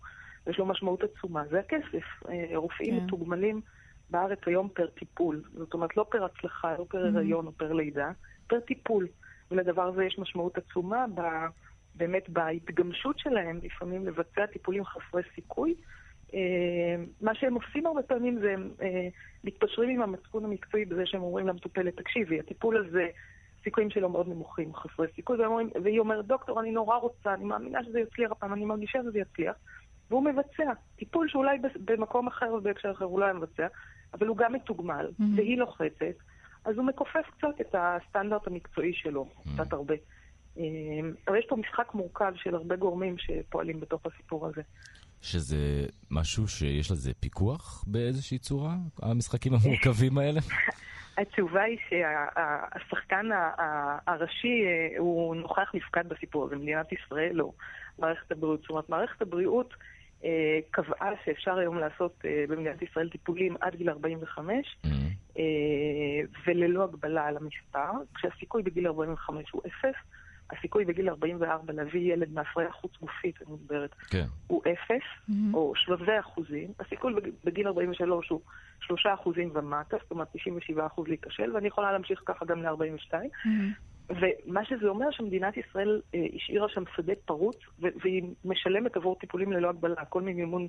יש לו משמעות עצומה, זה הכסף. אה, רופאים כן. מתוגמלים בארץ היום פר טיפול. זאת אומרת, לא פר הצלחה, לא פר mm-hmm. הריון או פר לידה, פר טיפול. ולדבר הזה יש משמעות עצומה ב, באמת בהתגמשות שלהם, לפעמים לבצע טיפולים חסרי סיכוי. אה, מה שהם עושים הרבה פעמים זה הם אה, מתפשרים עם המצפון המקצועי בזה שהם אומרים למטופלת, תקשיבי, הטיפול הזה, סיכויים שלו מאוד נמוכים, חסרי סיכוי, ואומרים, והיא אומרת, דוקטור, אני נורא רוצה, אני מאמינה שזה יצליח הפעם, אני מרגישה שזה יצליח. והוא מבצע טיפול שאולי במקום אחר ובהקשר אחר הוא לא היה מבצע, אבל הוא גם מתוגמל, mm-hmm. והיא לוחצת, אז הוא מכופף קצת את הסטנדרט המקצועי שלו, mm-hmm. קצת הרבה. אמ, אבל יש פה משחק מורכב של הרבה גורמים שפועלים בתוך הסיפור הזה. שזה משהו שיש לזה פיקוח באיזושהי צורה, המשחקים המורכבים האלה? התשובה היא שהשחקן הראשי אה, הוא נוכח נפקד בסיפור הזה, מדינת ישראל לא, מערכת הבריאות. זאת אומרת, מערכת הבריאות קבעה שאפשר היום לעשות אה, במדינת ישראל טיפולים עד גיל 45, mm-hmm. אה, וללא הגבלה על המספר, כשהסיכוי בגיל 45 הוא אפס. הסיכוי בגיל 44 להביא ילד מהפריה חוץ גופית, אני מדברת, כן. הוא אפס, mm-hmm. או שלבי אחוזים. הסיכוי בגיל 43 הוא שלושה אחוזים ומטה, זאת אומרת 97 אחוז להיכשל, ואני יכולה להמשיך ככה גם ל-42. Mm-hmm. ומה שזה אומר שמדינת ישראל אה, השאירה שם שדה פרוץ, והיא משלמת עבור טיפולים ללא הגבלה, הכל ממימון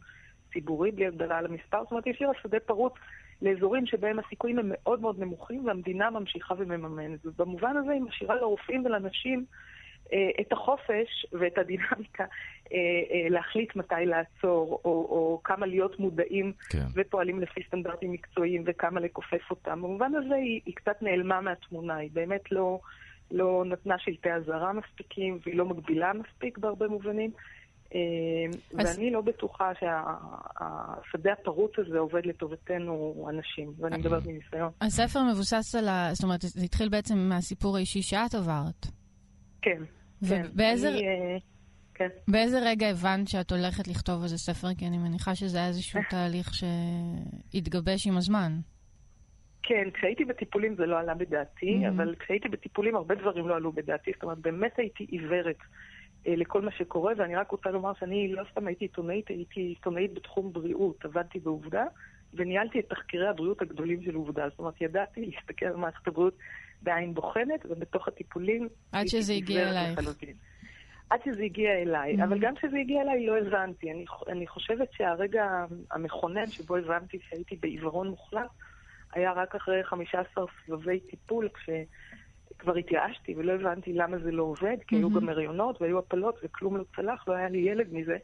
ציבורי, בלי הגבלה על המספר. זאת אומרת, היא השאירה שדה פרוץ לאזורים שבהם הסיכויים הם מאוד מאוד נמוכים, והמדינה ממשיכה ומממנת. ובמובן הזה היא משאירה לרופאים ולנשים אה, את החופש ואת הדינמיקה אה, אה, להחליט מתי לעצור, או, או כמה להיות מודעים כן. ופועלים לפי סטנדרטים מקצועיים וכמה לכופף אותם. במובן הזה היא, היא קצת נעלמה מהתמונה, היא באמת לא... לא נתנה שלטי אזהרה מספיקים והיא לא מגבילה מספיק בהרבה מובנים. אה, אז... ואני לא בטוחה שהשדה הפרוץ הזה עובד לטובתנו אנשים, ואני מדברת מניסיון. הספר מבוסס על ה... זאת אומרת, זה התחיל בעצם מהסיפור האישי שאת עברת. כן, כן. ובאיזה... אני, אה, כן. באיזה רגע הבנת שאת הולכת לכתוב איזה ספר? כי אני מניחה שזה היה איזשהו תהליך שהתגבש עם הזמן. כן, כשהייתי בטיפולים זה לא עלה בדעתי, mm-hmm. אבל כשהייתי בטיפולים הרבה דברים לא עלו בדעתי. זאת אומרת, באמת הייתי עיוורת אה, לכל מה שקורה, ואני רק רוצה לומר שאני לא סתם הייתי עיתונאית, הייתי עיתונאית בתחום בריאות, עבדתי בעובדה, וניהלתי את תחקירי הבריאות הגדולים של עובדה. זאת אומרת, ידעתי להסתכל על מערכת הבריאות בעין בוחנת, ובתוך הטיפולים... עד שזה הגיע אלייך. עד שזה הגיע אליי. Mhm. אבל גם כשזה הגיע אליי לא הבנתי. אני, אני חושבת שהרגע המכונן שבו הבנתי שהייתי בעיוורון מוחלט, היה רק אחרי 15 סבבי טיפול, כשכבר התייאשתי ולא הבנתי למה זה לא עובד, כי היו. גם הריונות והיו הפלות וכלום לא צלח, לא היה לי ילד מזה.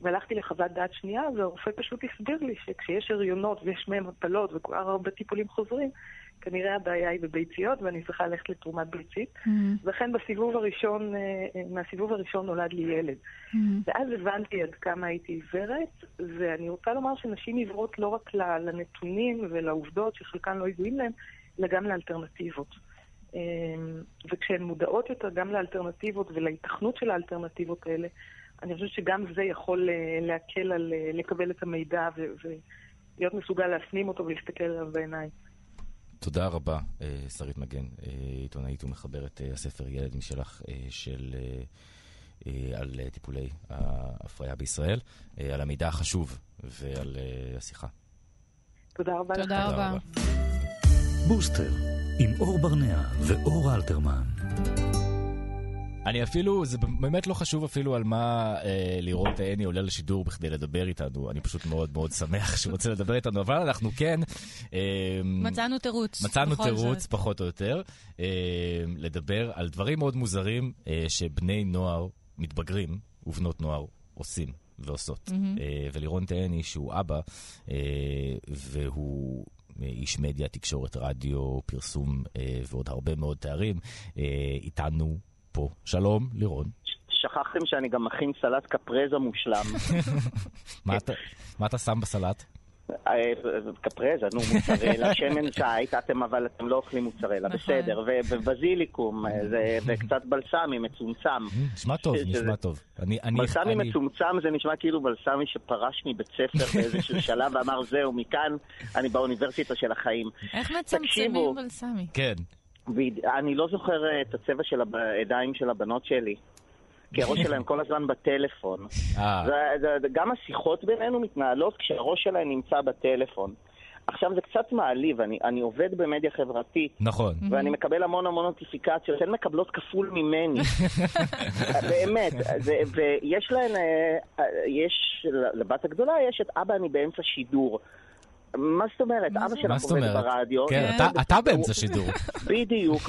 והלכתי לחוות דעת שנייה, והרופא פשוט הסביר לי שכשיש הריונות ויש מהם הפלות וכבר הרבה טיפולים חוזרים, כנראה הבעיה היא בביציות ואני צריכה ללכת לתרומת ביצית. מהמם, ולכן בסיבוב הראשון, אה, אה, מהסיבוב הראשון נולד לי ילד. מהמם. ואז הבנתי עד כמה הייתי עיוורת, ואני רוצה לומר שנשים עיוורות לא רק לנתונים ולעובדות שחלקן לא ידועים להן, אלא גם לאלטרנטיבות. אה, וכשהן מודעות יותר גם לאלטרנטיבות ולהיתכנות של האלטרנטיבות האלה, אני חושבת שגם זה יכול אה, להקל על לקבל את המידע ו- ולהיות מסוגל להפנים אותו ולהסתכל עליו בעיניים. תודה רבה, אה, שרית מגן, אה, עיתונאית ומחברת אה, הספר ילד משלך של... על טיפולי ההפריה בישראל, על המידע החשוב ועל השיחה. תודה רבה לך. תודה רבה. בוסטר, עם אור ברנע ואור אלתרמן. אני אפילו, זה באמת לא חשוב אפילו על מה אה, לראות עיני עולה לשידור בכדי לדבר איתנו, אני פשוט מאוד מאוד שמח שהוא רוצה לדבר איתנו, אבל אנחנו כן... אה, מצאנו תירוץ. מצאנו תירוץ, זאת. פחות או יותר, אה, לדבר על דברים מאוד מוזרים אה, שבני נוער מתבגרים ובנות נוער עושים ועושות. מהמם. אה, ולירון תהני, שהוא אבא, אה, והוא... איש מדיה, תקשורת, רדיו, פרסום אה, ועוד הרבה מאוד תארים, אה, איתנו פה. שלום, לירון. שכחתם שאני גם מכין סלט קפרזה מושלם. מה אתה- מה אתה שם בסלט? אה, קפרזה, נו, מוצרלה, שמן זית, אתם אבל אתם לא אוכלים מוצרלה, נכון. בסדר, ובזיליקום, אה, וקצת בלסמי מצומצם. נשמע טוב, נשמע טוב. אני, אני, בלסמי מצומצם זה נשמע כאילו בלסמי שפרש מבית ספר באיזשהו שלב ואמר זהו, מכאן אני באוניברסיטה של החיים. איך מצמצמים. בלסמי? כן. ואני לא זוכר אה, את הצבע של הידיים של הבנות שלי. כי הראש שלהם כל הזמן בטלפון. אה, גם השיחות בינינו מתנהלות כשהראש שלהם נמצא בטלפון. עכשיו זה קצת מעליב, אני, אני עובד במדיה חברתית, נכון. ואני מקבל המון המון נוטיפיקציות, הן מקבלות כפול ממני. באמת, זה, ויש להן, אה, יש, לבת הגדולה יש את אבא אני באמצע שידור. מה זאת אומרת? אבא? שלך עובד אומרת? ברדיו. כן, כן. אתה- אתה באמצע שידור. בדיוק,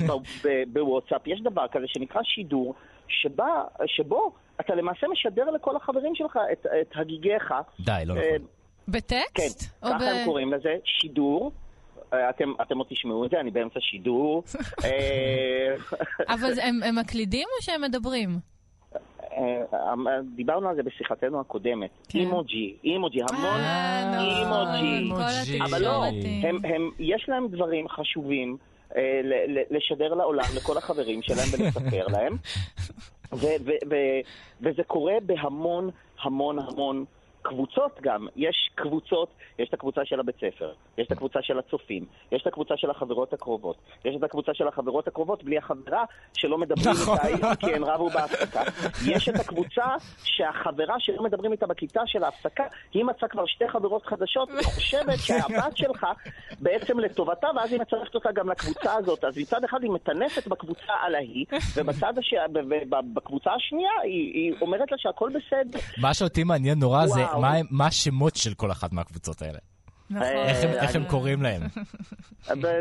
בוואטסאפ יש דבר כזה שנקרא שידור, שבה, שבו אתה למעשה משדר לכל החברים שלך את, את הגיגיך. די, לא אה, נכון. כן, בטקסט? או ככה ב- הם קוראים לזה, שידור. אה, אתם, אתם עוד תשמעו את זה, אני באמצע שידור. אה, אבל הם מקלידים או שהם מדברים? אה, דיברנו על זה בשיחתנו הקודמת. כן. אימוג'י, אימוג'י, המון אה, נכון, אימוג'י. אבל לא, התקשורת. הם, הם, יש להם דברים חשובים אה, ל- ל- לשדר לעולם, לכל החברים שלהם ולספר להם. ו- ו- ו- וזה קורה בהמון המון המון קבוצות גם. יש קבוצות, יש את הקבוצה של הבית ספר, יש את הקבוצה של הצופים, יש את הקבוצה של החברות הקרובות, יש את הקבוצה של החברות הקרובות בלי החברה שלא מדברים נכון. איתה כי הן רבו בהפסקה. יש את הקבוצה שהחברה שלא מדברים איתה בכיתה של ההפסקה, היא מצאה כבר שתי חברות חדשות, היא חושבת שהבת שלך בעצם לטובתה, ואז היא מצרפת אותה גם לקבוצה הזאת. אז מצד אחד היא מטנפת בקבוצה על ההיא. ובקבוצה השנייה היא, היא אומרת לה שהכל בסדר. מה שאותי מעניין נורא זה וואו. הם- מה השמות של כל אחת מהקבוצות האלה. נכון. איך הם- אה, קוראים להם.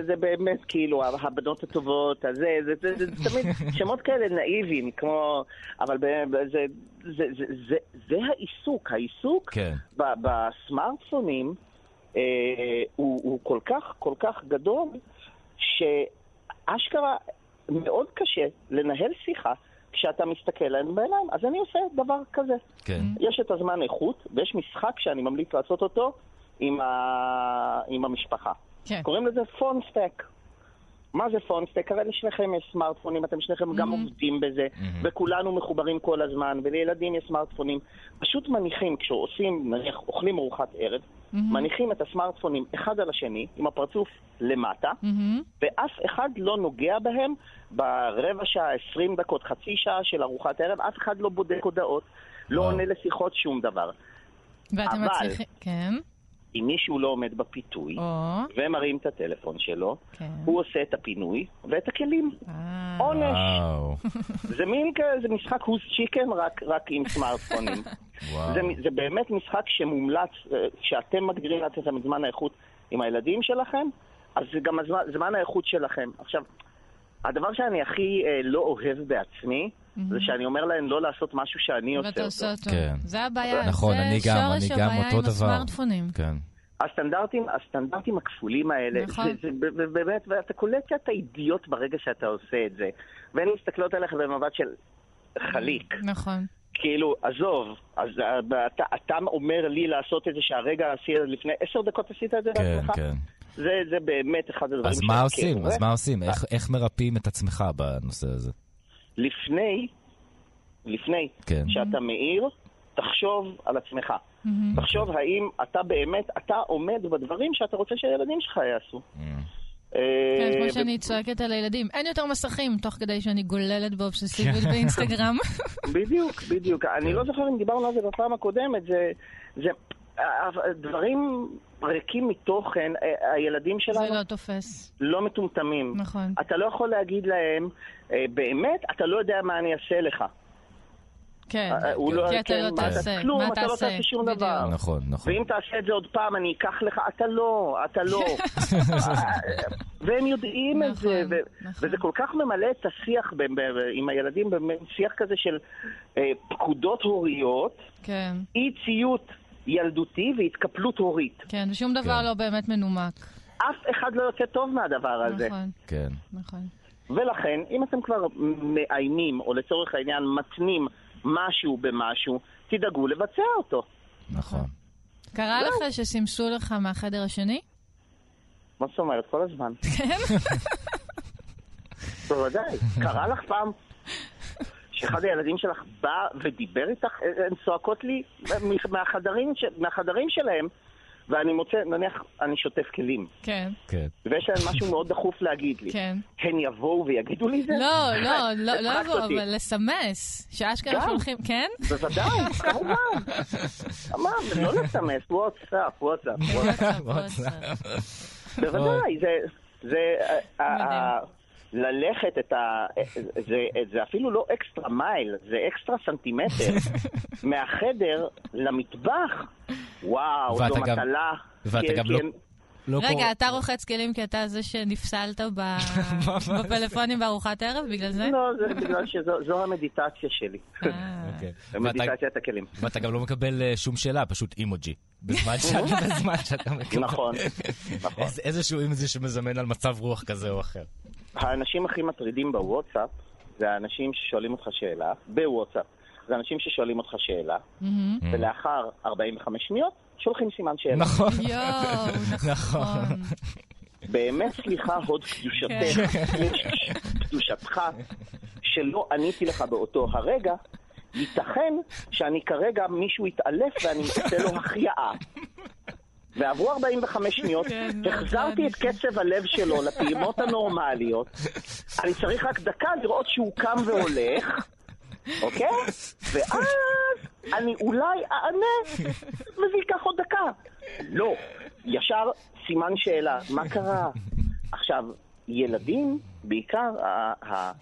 זה באמת כאילו הבנות הטובות, הזה, זה, תמיד שמות כאלה נאיביים, כמו... אבל זה, זה, זה, זה, זה העיסוק, העיסוק כן. בסמארטפונים אה, הוא כל כך, כל כך גדול, שאשכרה מאוד קשה לנהל שיחה כשאתה מסתכל להם בעיניים. אז אני עושה דבר כזה. כן. יש את הזמן איכות, ויש משחק שאני ממליץ לעשות אותו עם, ה... עם המשפחה. כן. קוראים לזה פונסטק. מה זה פונסטק? הרי לשניכם יש סמארטפונים, אתם שניכם גם עובדים בזה, וכולנו מחוברים כל הזמן, ולילדים יש סמארטפונים. פשוט מניחים, כשעושים, נניח, אוכלים ארוחת ערב, מניחים את הסמארטפונים אחד על השני, עם הפרצוף למטה, מהמם. ואף אחד לא נוגע בהם ברבע שעה, עשרים דקות, חצי שעה של ארוחת ערב, אף אחד לא בודק הודעות, לא. עונה לשיחות, שום דבר. ואתם אבל- מצליחים... כן. אם מישהו לא עומד בפיתוי, או, ומרים את הטלפון שלו, כן. הוא עושה את הפינוי ואת הכלים. אה, עונש. וואו, זה מין כזה, זה משחק הוס צ'יקן רק, רק עם סמארטפונים. זה, זה באמת משחק שמומלץ, אה, כשאתם מגדירים לעצמכם את זמן האיכות עם הילדים שלכם, אז זה גם הזמן, זמן האיכות שלכם. עכשיו, הדבר שאני הכי אה, לא אוהב בעצמי, זה שאני אומר להם לא לעשות משהו שאני עושה ואתה עושה אותו. אותו. כן. זה הבעיה, נכון, זה אני גם, אני גם הבעיה אותו עם דבר. הסמארטפונים. כן. הסטנדרטים, הסטנדרטים הכפולים האלה, נכון. זה, זה ב- באמת, ואתה קולט שאתה אידיוט ברגע שאתה עושה את זה. והן מסתכלות עליך במבט של חליק. נכון. כאילו, עזוב, אז אה, אתה, אתה אומר לי לעשות את זה שהרגע עשית לפני עשר דקות עשית את זה כן, בעצמך? כן. זה, זה באמת אחד הדברים אז מה עושים? אז? מה עושים? איך- איך מרפאים את עצמך בנושא הזה? לפני, לפני כן. שאתה מעיר, תחשוב על עצמך. תחשוב האם אתה באמת, אתה עומד בדברים שאתה רוצה שהילדים שלך יעשו. כן, אה, כמו שאני צועקת על הילדים, אין יותר מסכים, תוך כדי שאני גוללת באובססיביות באינסטגרם. בדיוק, בדיוק. אני לא זוכר אם דיברנו על זה בפעם הקודמת, זה... זה אה, דברים ריקים מתוכן, אה, הילדים זה שלנו לא תופס. לא מטומטמים. נכון. אתה לא יכול להגיד להם, אה, באמת, אתה לא יודע מה אני אעשה לך. כן, אה, הוא לא- כי אתה כן, לא מה, אתה תעשה. כלום, מה אתה לא תעשה? תעשה שום בדיוק. דבר. נכון, נכון. ואם תעשה את זה עוד פעם, אני אקח לך, אתה לא, אתה לא. והם יודעים את זה, נכון, ו- נכון. וזה כל כך ממלא את השיח ב- ב- עם הילדים, שיח כזה של אה, פקודות הוריות, כן, אי ציות ילדותי והתקפלות הורית. כן, ושום דבר כן. לא באמת מנומק. אף אחד לא יוצא טוב מהדבר הזה. נכון, כן. נכון. ולכן, אם אתם כבר מאיימים, או לצורך העניין מתנים משהו במשהו, תדאגו לבצע אותו. נכון. קרה לך שסימסו לך מהחדר השני? מה זאת אומרת? כל הזמן. כן? בוודאי. קרה לך פעם שאחד הילדים שלך בא ודיבר איתך? הן צועקות לי מהחדרים. מהחדרים שלהם, ואני מוצא, נניח, אני שוטף כלים, כן, כן. ויש להם משהו מאוד דחוף להגיד לי. כן. הן יבואו ויגידו לי את זה? לא, לא, לא, לא הצחקת יבוא, אותי. אבל לסמס. שאשכרה. שולחים, כן? בוודאי, כמובן. אמר, לא לסמס, וואטסאפ, וואטסאפ, וואטסאפ. וואטסאפ, וואטסאפ. בוודאי, זה... ללכת את ה... זה, זה אפילו לא extra mile, זה אקסטרה סנטימטר. מהחדר למטבח. וואו, זו גם- מטלה. ואתה כי- גם כי לא- לא רגע, קורה- אתה רוחץ כלים כי אתה זה שנפסלת ב- בפלאפונים בארוחת ערב, בגלל זה? לא, זה בגלל שזו המדיטציה שלי. אה, אוקיי. המדיטציית הכלים. ואתה גם לא מקבל אה, שום שאלה, פשוט אימוג'י. בזמן שאתה- מקבל. נכון, נכון. איזשהו אימוג'י שמזמן על מצב רוח כזה או אחר. האנשים הכי מטרידים בוואטסאפ זה האנשים ששואלים אותך שאלה, בוואטסאפ. זה אנשים ששואלים אותך שאלה. ולאחר 45 שניות שולחים סימן שאלה. נכון. יואו, נכון. באמת סליחה, הוד קדושתך, קדושתך, שלא עניתי לך באותו הרגע, ייתכן שאני כרגע, מישהו יתעלף ואני אעשה לו החייאה. ועברו 45 שניות, כן, החזרתי את קצב הלב שלו לפעימות הנורמליות, אני צריך רק דקה לראות שהוא קם והולך, אוקיי? ואז אני אולי אענה, וזה ייקח עוד דקה. לא, ישר סימן שאלה, מה קרה? עכשיו, ילדים, בעיקר ה- ה-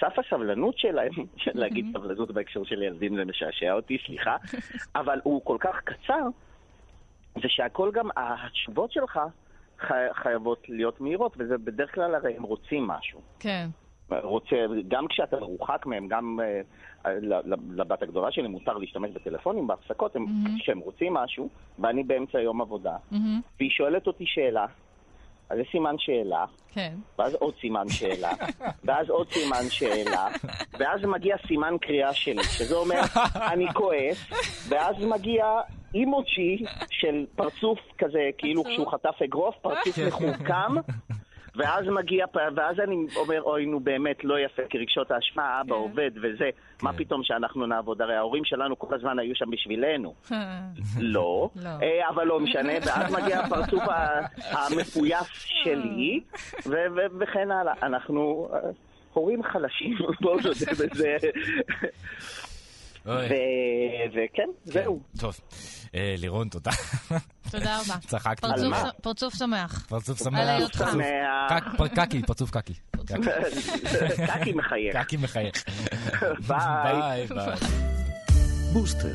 סף הסבלנות שלהם, להגיד סבלנות בהקשר של ילדים זה משעשע אותי, סליחה, אבל הוא כל כך קצר, זה שהכל גם, התשובות שלך חי- חייבות להיות מהירות, וזה בדרך כלל הרי הם רוצים משהו. כן. רוצה, גם כשאתה מרוחק מהם, גם uh, לבת הגדולה שלי מותר להשתמש בטלפונים בהפסקות, הם, כשהם רוצים משהו, ואני באמצע יום עבודה, מהמם. והיא שואלת אותי שאלה, אז זה סימן שאלה, כן. ואז עוד סימן שאלה, ואז עוד סימן שאלה, ואז מגיע סימן קריאה שלי, שזה אומר, אני כועס, ואז מגיע אימוג'י של פרצוף כזה, כאילו כשהוא חטף אגרוף, פרצוף מחוכם, ואז מגיע, ואז אני אומר, אוי, נו באמת, לא יפה, כי רגשות האשמה, האבא עובד וזה, מה פתאום שאנחנו נעבוד? הרי ההורים שלנו כל הזמן היו שם בשבילנו. לא, לא. אה, אבל לא משנה, ואז מגיע הפרצוף ה- המפויס שלי, וכן הלאה. אנחנו אה, הורים חלשים, בואו נודה בזה. וכן, זהו. טוב. אה, לירון, תודה. תודה רבה. צחקתי. פרצוף על מה? ש- פרצוף שמח. פרצוף על שמח. היותך. שמח. קקי, פרצוף קקי. קקי. קקי מחייך. קקי מחייך. ביי. ביי, ביי. בוסטר,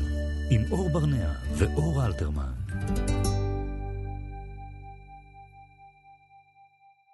עם אור ברנע ואור אלתרמן.